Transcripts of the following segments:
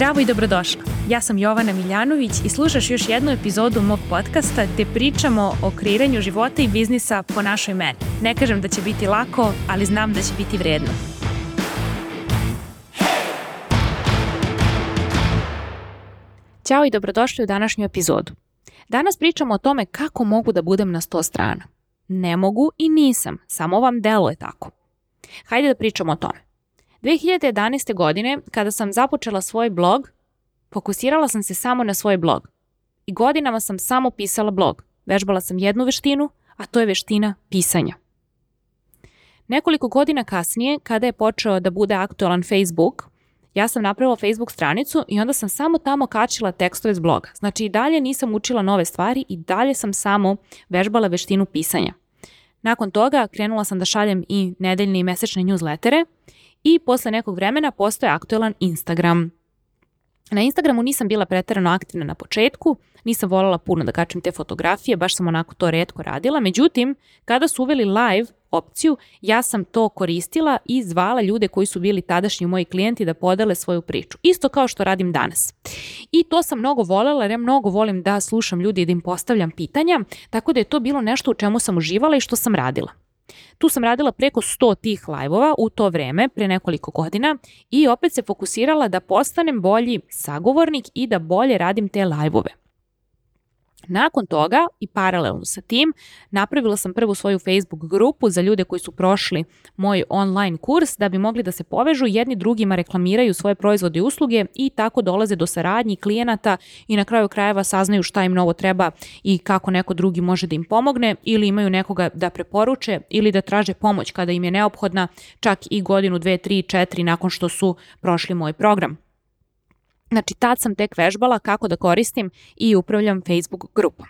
Zdravo i dobrodošla. Ja sam Jovana Miljanović i slušaš još jednu epizodu mog podcasta gde pričamo o kreiranju života i biznisa po našoj meni. Ne kažem da će biti lako, ali znam da će biti vredno. Ćao i dobrodošli u današnju epizodu. Danas pričamo o tome kako mogu da budem na sto strana. Ne mogu i nisam, samo vam delo je tako. Hajde da pričamo o tome. 2011. godine, kada sam započela svoj blog, fokusirala sam se samo na svoj blog. I godinama sam samo pisala blog. Vežbala sam jednu veštinu, a to je veština pisanja. Nekoliko godina kasnije, kada je počeo da bude aktualan Facebook, ja sam napravila Facebook stranicu i onda sam samo tamo kačila tekstove s bloga. Znači i dalje nisam učila nove stvari i dalje sam samo vežbala veštinu pisanja. Nakon toga krenula sam da šaljem i nedeljne i mesečne newslettere i posle nekog vremena postoje aktuelan Instagram. Na Instagramu nisam bila preterano aktivna na početku, nisam voljela puno da kačem te fotografije, baš sam onako to redko radila. Međutim, kada su uveli live opciju, ja sam to koristila i zvala ljude koji su bili tadašnji moji klijenti da podele svoju priču. Isto kao što radim danas. I to sam mnogo volela jer ja mnogo volim da slušam ljudi i da im postavljam pitanja, tako da je to bilo nešto u čemu sam uživala i što sam radila. Tu sam radila preko 100 tih lajvova u to vreme, pre nekoliko godina, i opet se fokusirala da postanem bolji sagovornik i da bolje radim te lajvove. Nakon toga i paralelno sa tim napravila sam prvu svoju Facebook grupu za ljude koji su prošli moj online kurs da bi mogli da se povežu, jedni drugima reklamiraju svoje proizvode i usluge i tako dolaze do saradnji klijenata i na kraju krajeva saznaju šta im novo treba i kako neko drugi može da im pomogne ili imaju nekoga da preporuče ili da traže pomoć kada im je neophodna čak i godinu, dve, tri, četiri nakon što su prošli moj program. Znači, tad sam tek vežbala kako da koristim i upravljam Facebook grupom.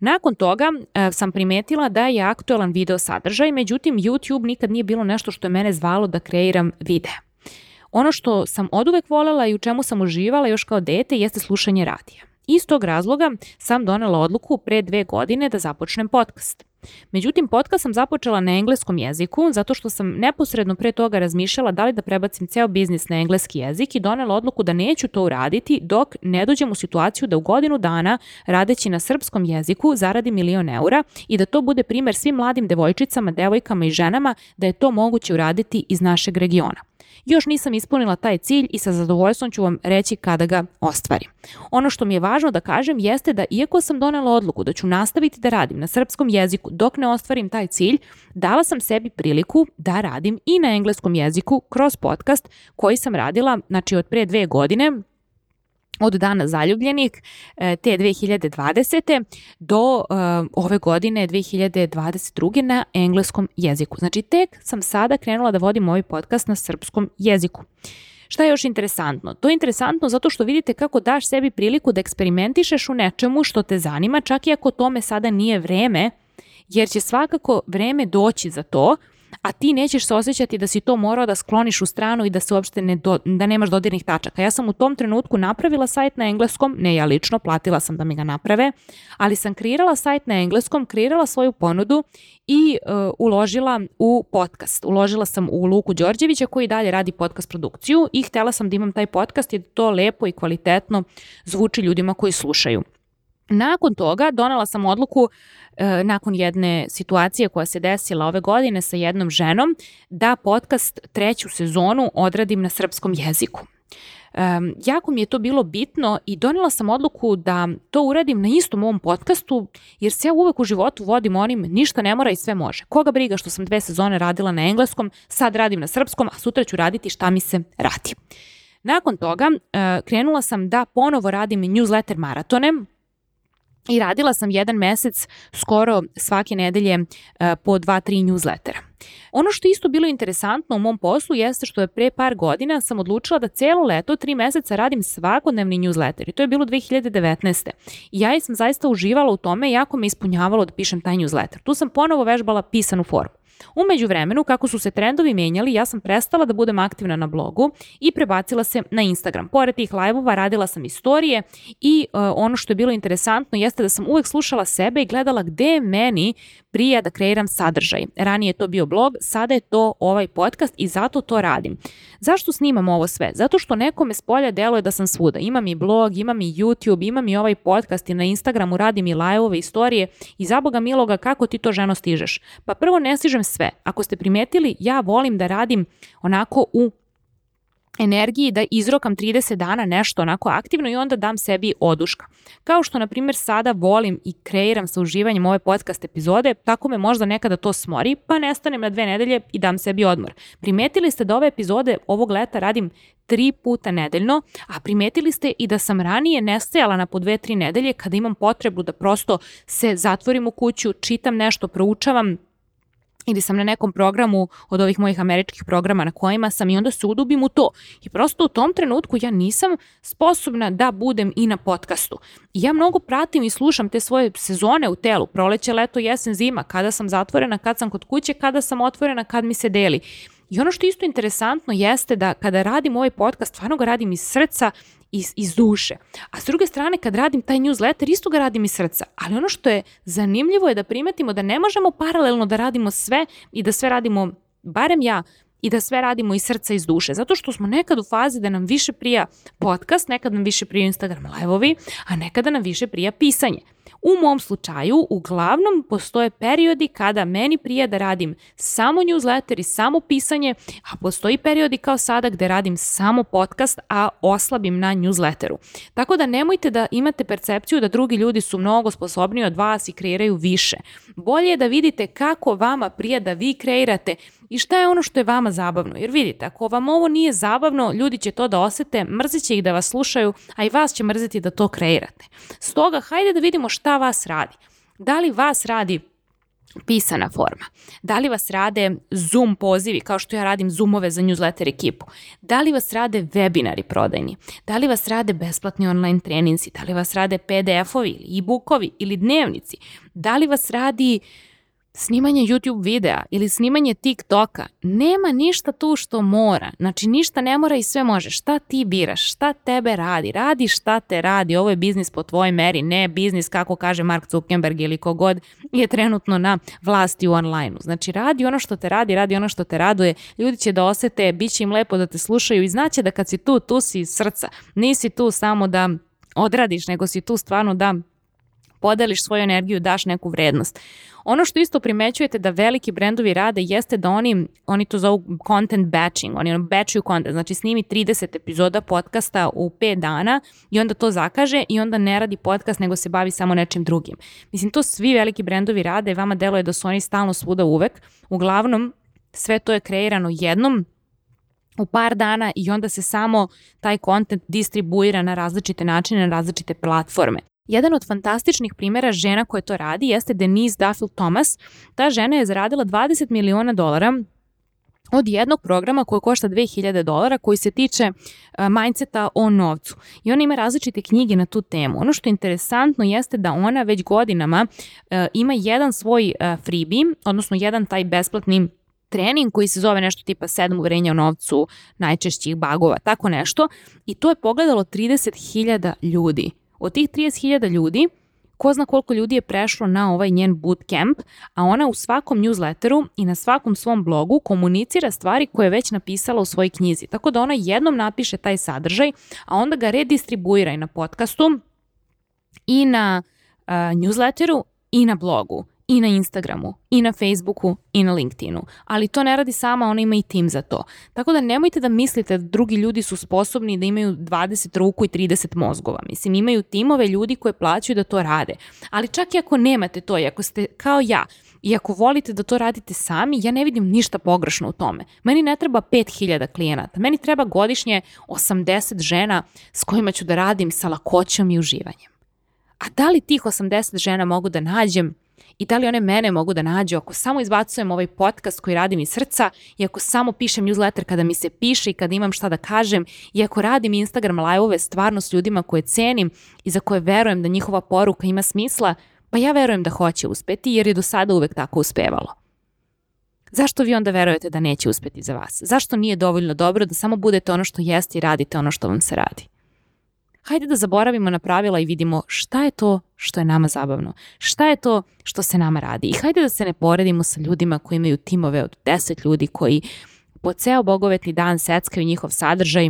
Nakon toga e, sam primetila da je aktuelan video sadržaj, međutim YouTube nikad nije bilo nešto što je mene zvalo da kreiram videe. Ono što sam oduvek volela i u čemu sam uživala još kao dete jeste slušanje radija. Iz tog razloga sam donela odluku pre dve godine da započnem podcast. Međutim, podcast sam započela na engleskom jeziku zato što sam neposredno pre toga razmišljala da li da prebacim ceo biznis na engleski jezik i donela odluku da neću to uraditi dok ne dođem u situaciju da u godinu dana radeći na srpskom jeziku zaradi milion eura i da to bude primer svim mladim devojčicama, devojkama i ženama da je to moguće uraditi iz našeg regiona. Još nisam ispunila taj cilj i sa zadovoljstvom ću vam reći kada ga ostvarim. Ono što mi je važno da kažem jeste da iako sam donela odluku da ću nastaviti da radim na srpskom jeziku dok ne ostvarim taj cilj, dala sam sebi priliku da radim i na engleskom jeziku kroz podcast koji sam radila znači od pre dve godine od dana zaljubljenih e, te 2020. do uh, ove godine 2022. na engleskom jeziku. Znači tek sam sada krenula da vodim ovaj podcast na srpskom jeziku. Šta je još interesantno? To je interesantno zato što vidite kako daš sebi priliku da eksperimentišeš u nečemu što te zanima, čak i ako tome sada nije vreme, jer će svakako vreme doći za to, uh, a ti nećeš se osjećati da si to morao da skloniš u stranu i da se uopšte ne do, da nemaš dodirnih tačaka. Ja sam u tom trenutku napravila sajt na engleskom, ne ja lično, platila sam da mi ga naprave, ali sam kreirala sajt na engleskom, kreirala svoju ponudu i uh, uložila u podcast. Uložila sam u Luku Đorđevića koji dalje radi podcast produkciju i htela sam da imam taj podcast i da to lepo i kvalitetno zvuči ljudima koji slušaju. Nakon toga donela sam odluku e, nakon jedne situacije koja se desila ove godine sa jednom ženom da podcast treću sezonu odradim na srpskom jeziku. Um, jako mi je to bilo bitno i donela sam odluku da to uradim na istom ovom podcastu, jer se ja uvek u životu vodim onim ništa ne mora i sve može. Koga briga što sam dve sezone radila na engleskom, sad radim na srpskom, a sutra ću raditi šta mi se radi. Nakon toga uh, krenula sam da ponovo radim newsletter maratone, i radila sam jedan mesec skoro svake nedelje e, po dva, tri newslettera. Ono što isto bilo interesantno u mom poslu jeste što je pre par godina sam odlučila da celo leto, tri meseca radim svakodnevni newsletter i to je bilo 2019. I ja sam zaista uživala u tome, jako me ispunjavalo da pišem taj newsletter. Tu sam ponovo vežbala pisanu formu. Umeđu vremenu, kako su se trendovi menjali, ja sam prestala da budem aktivna na blogu i prebacila se na Instagram. Pored tih live radila sam istorije i uh, ono što je bilo interesantno jeste da sam uvek slušala sebe i gledala gde meni prija da kreiram sadržaj. Ranije je to bio blog, sada je to ovaj podcast i zato to radim. Zašto snimam ovo sve? Zato što nekome s polja deluje da sam svuda. Imam i blog, imam i YouTube, imam i ovaj podcast i na Instagramu radim i live-ove istorije i za Boga miloga kako ti to ženo stižeš? Pa prvo ne stižem sve. Ako ste primetili, ja volim da radim onako u energiji da izrokam 30 dana nešto onako aktivno i onda dam sebi oduška. Kao što, na primjer, sada volim i kreiram sa uživanjem ove podcast epizode, tako me možda nekada to smori, pa nestanem na dve nedelje i dam sebi odmor. Primetili ste da ove epizode ovog leta radim tri puta nedeljno, a primetili ste i da sam ranije nestajala na po dve, tri nedelje kada imam potrebu da prosto se zatvorim u kuću, čitam nešto, proučavam, ili sam na nekom programu od ovih mojih američkih programa na kojima sam i onda se udubim u to. I prosto u tom trenutku ja nisam sposobna da budem i na podcastu. I ja mnogo pratim i slušam te svoje sezone u telu, proleće, leto, jesen, zima, kada sam zatvorena, kad sam kod kuće, kada sam otvorena, kad mi se deli. I ono što isto interesantno jeste da kada radim ovaj podcast, stvarno ga radim iz srca, iz, iz duše. A s druge strane, kad radim taj newsletter, isto ga radim iz srca. Ali ono što je zanimljivo je da primetimo da ne možemo paralelno da radimo sve i da sve radimo barem ja, i da sve radimo iz srca, iz duše. Zato što smo nekad u fazi da nam više prija podcast, nekad nam više prija Instagram live-ovi, a nekada nam više prija pisanje. U mom slučaju, uglavnom, postoje periodi kada meni prija da radim samo newsletter i samo pisanje, a postoji periodi kao sada gde radim samo podcast, a oslabim na newsletteru. Tako da nemojte da imate percepciju da drugi ljudi su mnogo sposobniji od vas i kreiraju više. Bolje je da vidite kako vama prija da vi kreirate i šta je ono što je vama zabavno. Jer vidite, ako vam ovo nije zabavno, ljudi će to da osete, mrzit će ih da vas slušaju, a i vas će mrziti da to kreirate. Stoga, hajde da vidimo šta vas radi. Da li vas radi pisana forma. Da li vas rade Zoom pozivi, kao što ja radim Zoomove za newsletter ekipu? Da li vas rade webinari prodajni? Da li vas rade besplatni online treninzi? Da li vas rade PDF-ovi ili e-bookovi ili dnevnici? Da li vas radi uh, snimanje YouTube videa ili snimanje TikToka, nema ništa tu što mora. Znači ništa ne mora i sve može. Šta ti biraš? Šta tebe radi? Radi šta te radi. Ovo je biznis po tvojoj meri, ne biznis kako kaže Mark Zuckerberg ili kogod je trenutno na vlasti u onlajnu. Znači radi ono što te radi, radi ono što te raduje. Ljudi će da osete, bit će im lepo da te slušaju i znaće da kad si tu, tu si iz srca. Nisi tu samo da odradiš, nego si tu stvarno da podeliš svoju energiju, daš neku vrednost. Ono što isto primećujete da veliki brendovi rade jeste da oni, oni to zovu content batching, oni ono batchuju content, znači snimi 30 epizoda podcasta u 5 dana i onda to zakaže i onda ne radi podcast nego se bavi samo nečim drugim. Mislim, to svi veliki brendovi rade vama deluje da su oni stalno svuda uvek. Uglavnom, sve to je kreirano jednom u par dana i onda se samo taj kontent distribuira na različite načine, na različite platforme. Jedan od fantastičnih primera žena koje to radi jeste Denise Duffield Thomas. Ta žena je zaradila 20 miliona dolara od jednog programa koji košta 2000 dolara koji se tiče e, mindseta o novcu. I ona ima različite knjige na tu temu. Ono što je interesantno jeste da ona već godinama e, ima jedan svoj e, freebie, odnosno jedan taj besplatni trening koji se zove nešto tipa sedam uverenja o novcu najčešćih bagova, tako nešto. I to je pogledalo 30.000 ljudi. Od tih 30.000 ljudi, ko zna koliko ljudi je prešlo na ovaj njen bootcamp, a ona u svakom newsletteru i na svakom svom blogu komunicira stvari koje je već napisala u svojoj knjizi. Tako da ona jednom napiše taj sadržaj, a onda ga redistribuira i na podcastu i na uh, newsletteru i na blogu i na Instagramu, i na Facebooku, i na LinkedInu. Ali to ne radi sama, ona ima i tim za to. Tako da nemojte da mislite da drugi ljudi su sposobni da imaju 20 ruku i 30 mozgova. Mislim, imaju timove ljudi koje plaćaju da to rade. Ali čak i ako nemate to, i ako ste kao ja, i ako volite da to radite sami, ja ne vidim ništa pogrešno u tome. Meni ne treba 5000 klijenata, meni treba godišnje 80 žena s kojima ću da radim sa lakoćom i uživanjem. A da li tih 80 žena mogu da nađem i da li one mene mogu da nađu ako samo izbacujem ovaj podcast koji radim iz srca i ako samo pišem newsletter kada mi se piše i kada imam šta da kažem i ako radim Instagram live-ove stvarno s ljudima koje cenim i za koje verujem da njihova poruka ima smisla, pa ja verujem da hoće uspeti jer je do sada uvek tako uspevalo. Zašto vi onda verujete da neće uspeti za vas? Zašto nije dovoljno dobro da samo budete ono što jeste i radite ono što vam se radi? hajde da zaboravimo na pravila i vidimo šta je to što je nama zabavno, šta je to što se nama radi i hajde da se ne poredimo sa ljudima koji imaju timove od 10 ljudi koji po ceo bogovetni dan seckaju njihov sadržaj,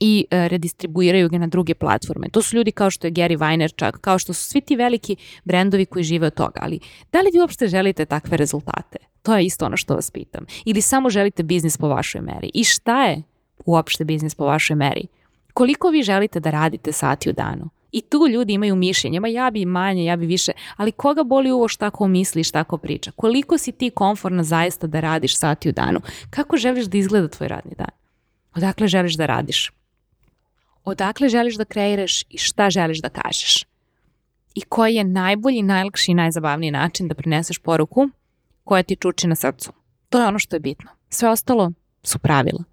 i e, redistribuiraju ga na druge platforme. To su ljudi kao što je Gary Vaynerchuk, kao što su svi ti veliki brendovi koji žive od toga, ali da li vi uopšte želite takve rezultate? To je isto ono što vas pitam. Ili samo želite biznis po vašoj meri? I šta je uopšte biznis po vašoj meri? koliko vi želite da radite sati u danu. I tu ljudi imaju mišljenje, ma ja bi manje, ja bi više, ali koga boli uvo šta ko misli, šta ko priča? Koliko si ti komforna zaista da radiš sati u danu? Kako želiš da izgleda tvoj radni dan? Odakle želiš da radiš? Odakle želiš da kreiraš i šta želiš da kažeš? I koji je najbolji, najlakši i najzabavniji način da prineseš poruku koja ti čuči na srcu? To je ono što je bitno. Sve ostalo su pravila.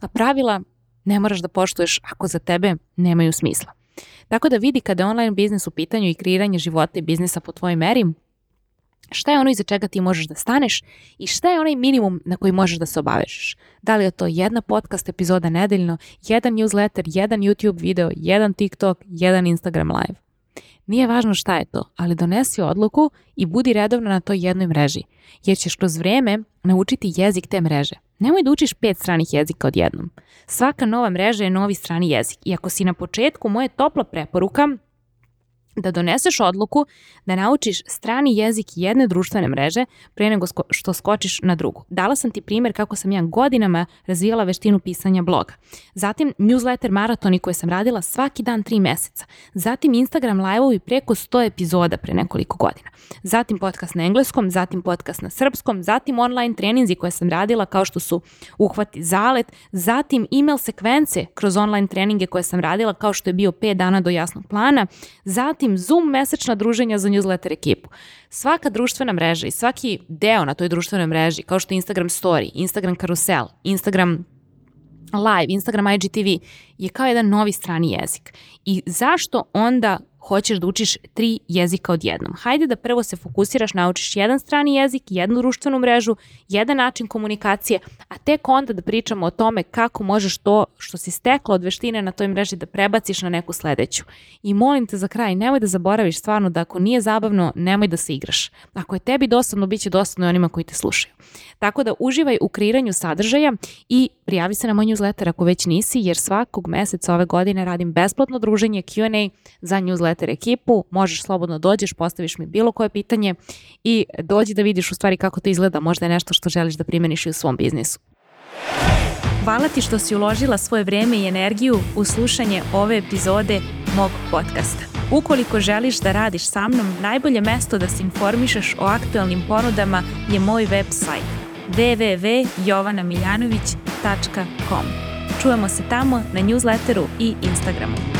A pravila ne moraš da poštuješ ako za tebe nemaju smisla. Tako da vidi kada je online biznis u pitanju i kreiranje života i biznisa po tvojoj meri, šta je ono iza čega ti možeš da staneš i šta je onaj minimum na koji možeš da se obavežeš. Da li je to jedna podcast epizoda nedeljno, jedan newsletter, jedan YouTube video, jedan TikTok, jedan Instagram live. Nije važno šta je to, ali donesi odluku i budi redovno na toj jednoj mreži, jer ćeš kroz vreme naučiti jezik te mreže. Nemoj da učiš pet stranih jezika odjednom. Svaka nova mreža je novi strani jezik i ako si na početku, moje topla preporuka da doneseš odluku da naučiš strani jezik jedne društvene mreže pre nego sko što skočiš na drugu. Dala sam ti primer kako sam ja godinama razvijala veštinu pisanja bloga. Zatim newsletter maratoni koje sam radila svaki dan tri meseca. Zatim Instagram live-ovi preko 100 epizoda pre nekoliko godina. Zatim podcast na engleskom, zatim podcast na srpskom, zatim online treninzi koje sam radila kao što su uhvati zalet, zatim email sekvence kroz online treninge koje sam radila kao što je bio 5 dana do jasnog plana, zatim zatim Zoom mesečna druženja za newsletter ekipu. Svaka društvena mreža i svaki deo na toj društvenoj mreži, kao što je Instagram story, Instagram karusel, Instagram live, Instagram IGTV, je kao jedan novi strani jezik. I zašto onda hoćeš da učiš tri jezika odjednom. Hajde da prvo se fokusiraš, naučiš jedan strani jezik, jednu društvenu mrežu, jedan način komunikacije, a tek onda da pričamo o tome kako možeš to što si stekla od veštine na toj mreži da prebaciš na neku sledeću. I molim te za kraj, nemoj da zaboraviš stvarno da ako nije zabavno, nemoj da se igraš. Ako je tebi dosadno, bit će dosadno i onima koji te slušaju. Tako da uživaj u kreiranju sadržaja i prijavi se na moj newsletter ako već nisi, jer svakog meseca ove godine radim besplatno druženje Q&A za newsletter newsletter ekipu, možeš slobodno dođeš, postaviš mi bilo koje pitanje i dođi da vidiš u stvari kako to izgleda, možda je nešto što želiš da primeniš i u svom biznisu. Hvala ti što si uložila svoje vreme i energiju u slušanje ove epizode mog podcasta. Ukoliko želiš da radiš sa mnom, najbolje mesto da se informišeš o aktuelnim ponudama je moj sajt www.jovanamiljanović.com. Čujemo se tamo na newsletteru i Instagramu.